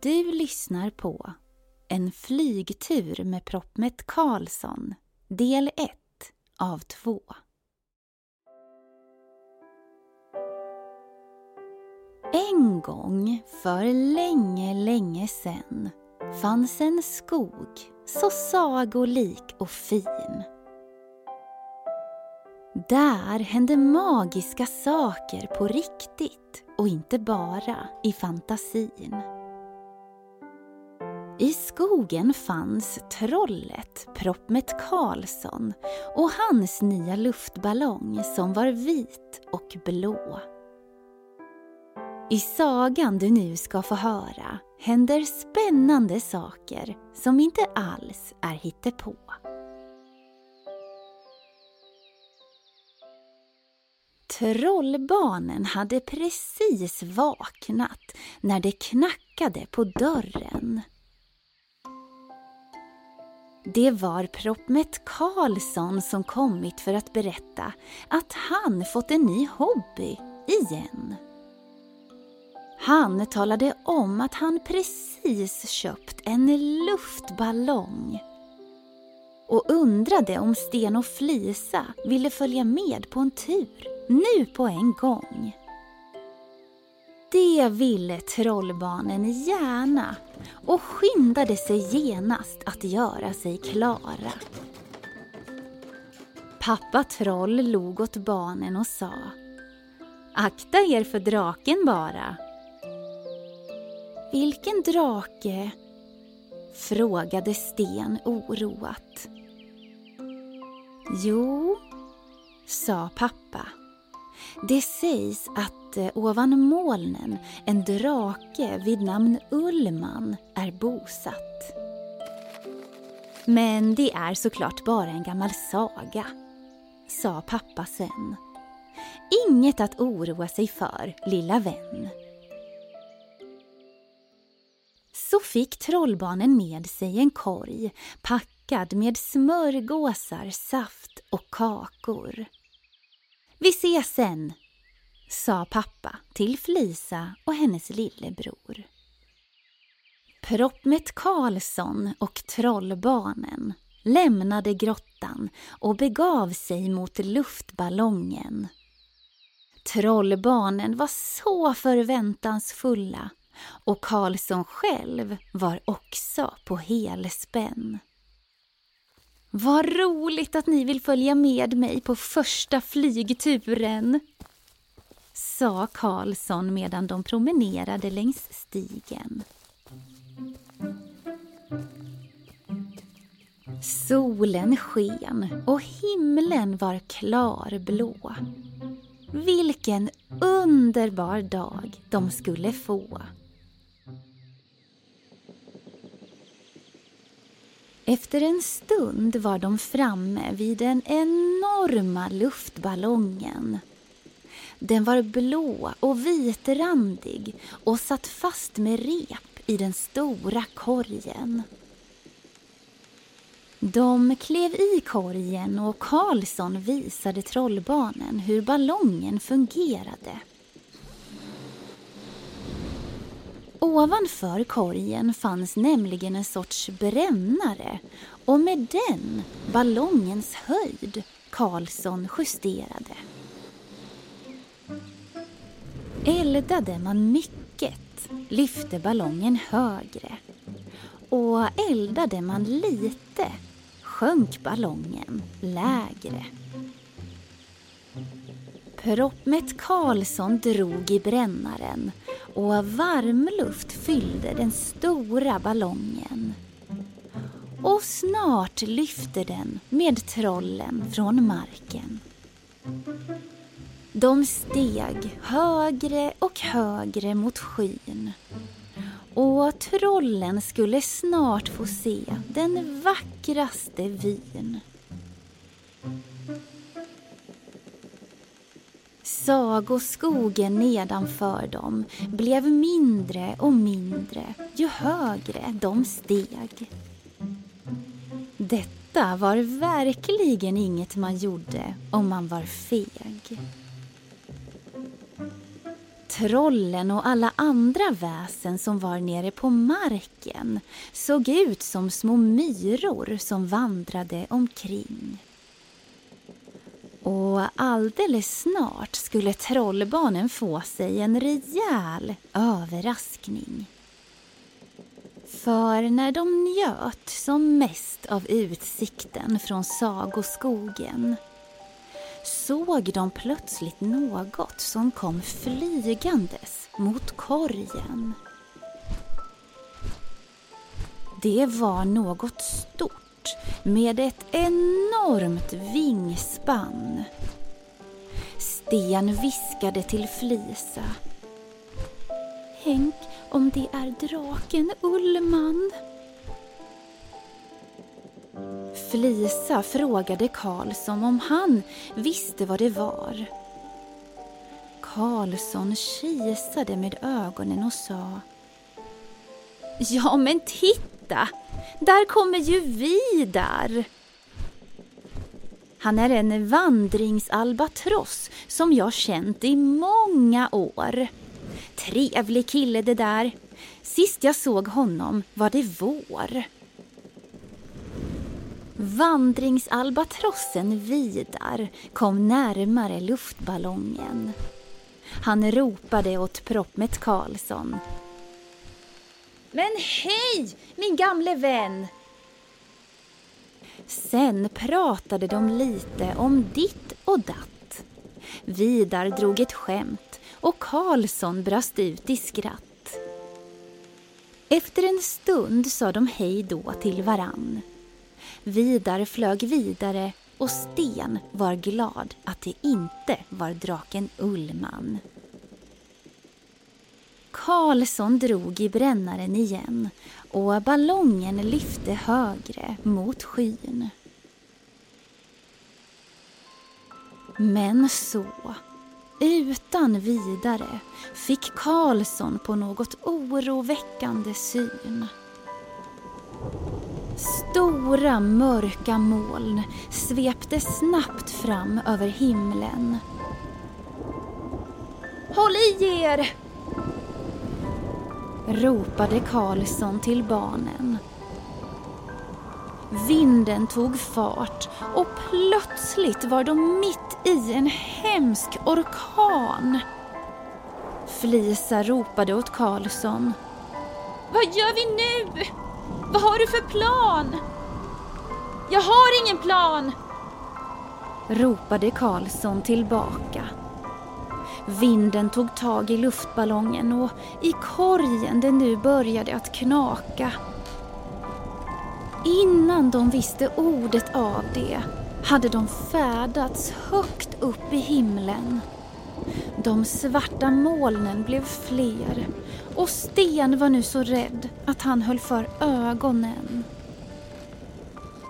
Du lyssnar på En flygtur med Proppmätt Karlsson, del 1 av 2. En gång för länge, länge sen fanns en skog så sagolik och fin. Där hände magiska saker på riktigt och inte bara i fantasin. I skogen fanns trollet Proppmet Karlsson och hans nya luftballong som var vit och blå. I sagan du nu ska få höra händer spännande saker som inte alls är hittepå. Trollbarnen hade precis vaknat när det knackade på dörren. Det var Proppmätt Karlsson som kommit för att berätta att han fått en ny hobby igen. Han talade om att han precis köpt en luftballong och undrade om Sten och Flisa ville följa med på en tur, nu på en gång. Det ville trollbarnen gärna och skyndade sig genast att göra sig klara. Pappa Troll log åt barnen och sa Akta er för draken bara. Vilken drake? frågade Sten oroat. Jo, sa pappa. Det sägs att eh, ovan molnen en drake vid namn Ullman är bosatt. Men det är såklart bara en gammal saga, sa pappa sen. Inget att oroa sig för, lilla vän. Så fick trollbarnen med sig en korg packad med smörgåsar, saft och kakor. Vi ses sen, sa pappa till Flisa och hennes lillebror. Proppmätt Karlsson och trollbarnen lämnade grottan och begav sig mot luftballongen. Trollbarnen var så förväntansfulla och Karlsson själv var också på helspänn. Vad roligt att ni vill följa med mig på första flygturen, sa Karlsson medan de promenerade längs stigen. Solen sken och himlen var klarblå. Vilken underbar dag de skulle få. Efter en stund var de framme vid den enorma luftballongen. Den var blå och vitrandig och satt fast med rep i den stora korgen. De klev i korgen och Karlsson visade trollbarnen hur ballongen fungerade. Ovanför korgen fanns nämligen en sorts brännare och med den ballongens höjd Karlsson justerade. Eldade man mycket lyfte ballongen högre och eldade man lite sjönk ballongen lägre. Proppmätt Karlsson drog i brännaren och varmluft fyllde den stora ballongen. Och snart lyfte den med trollen från marken. De steg högre och högre mot skyn. Och trollen skulle snart få se den vackraste vyn. Sagoskogen nedanför dem blev mindre och mindre ju högre de steg. Detta var verkligen inget man gjorde om man var feg. Trollen och alla andra väsen som var nere på marken såg ut som små myror som vandrade omkring. Och alldeles snart skulle trollbarnen få sig en rejäl överraskning. För när de njöt som mest av utsikten från sagoskogen såg de plötsligt något som kom flygandes mot korgen. Det var något stort med ett enormt vingspann. Sten viskade till Flisa. Tänk om det är draken Ullman. Flisa frågade Karlsson om han visste vad det var. Karlsson kisade med ögonen och sa Ja, men titta! Där kommer ju Vidar! Han är en vandringsalbatross som jag känt i många år. Trevlig kille det där. Sist jag såg honom var det vår. Vandringsalbatrossen Vidar kom närmare luftballongen. Han ropade åt Proppmet Karlsson. Men hej, min gamle vän! Sen pratade de lite om ditt och datt. Vidar drog ett skämt och Karlsson brast ut i skratt. Efter en stund sa de hej då till varann. Vidar flög vidare och Sten var glad att det inte var draken Ullman. Karlsson drog i brännaren igen och ballongen lyfte högre mot skyn. Men så, utan vidare, fick Karlsson på något oroväckande syn. Stora mörka moln svepte snabbt fram över himlen. Håll i er! Ropade Karlsson till barnen. Vinden tog fart och plötsligt var de mitt i en hemsk orkan. Flisa ropade åt Karlsson. Vad gör vi nu? Vad har du för plan? Jag har ingen plan! ropade Karlsson tillbaka. Vinden tog tag i luftballongen och i korgen det nu började att knaka. Innan de visste ordet av det hade de färdats högt upp i himlen. De svarta molnen blev fler och Sten var nu så rädd att han höll för ögonen.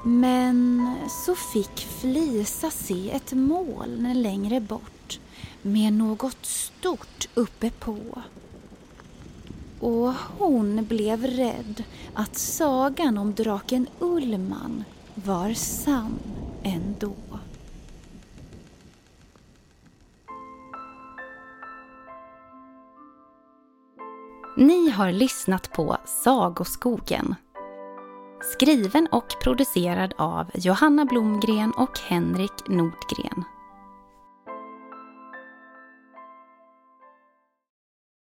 Men så fick Flisa se ett moln längre bort med något stort uppe på. Och hon blev rädd att sagan om draken Ullman var sann ändå. Ni har lyssnat på Sagoskogen. Skriven och producerad av Johanna Blomgren och Henrik Nordgren.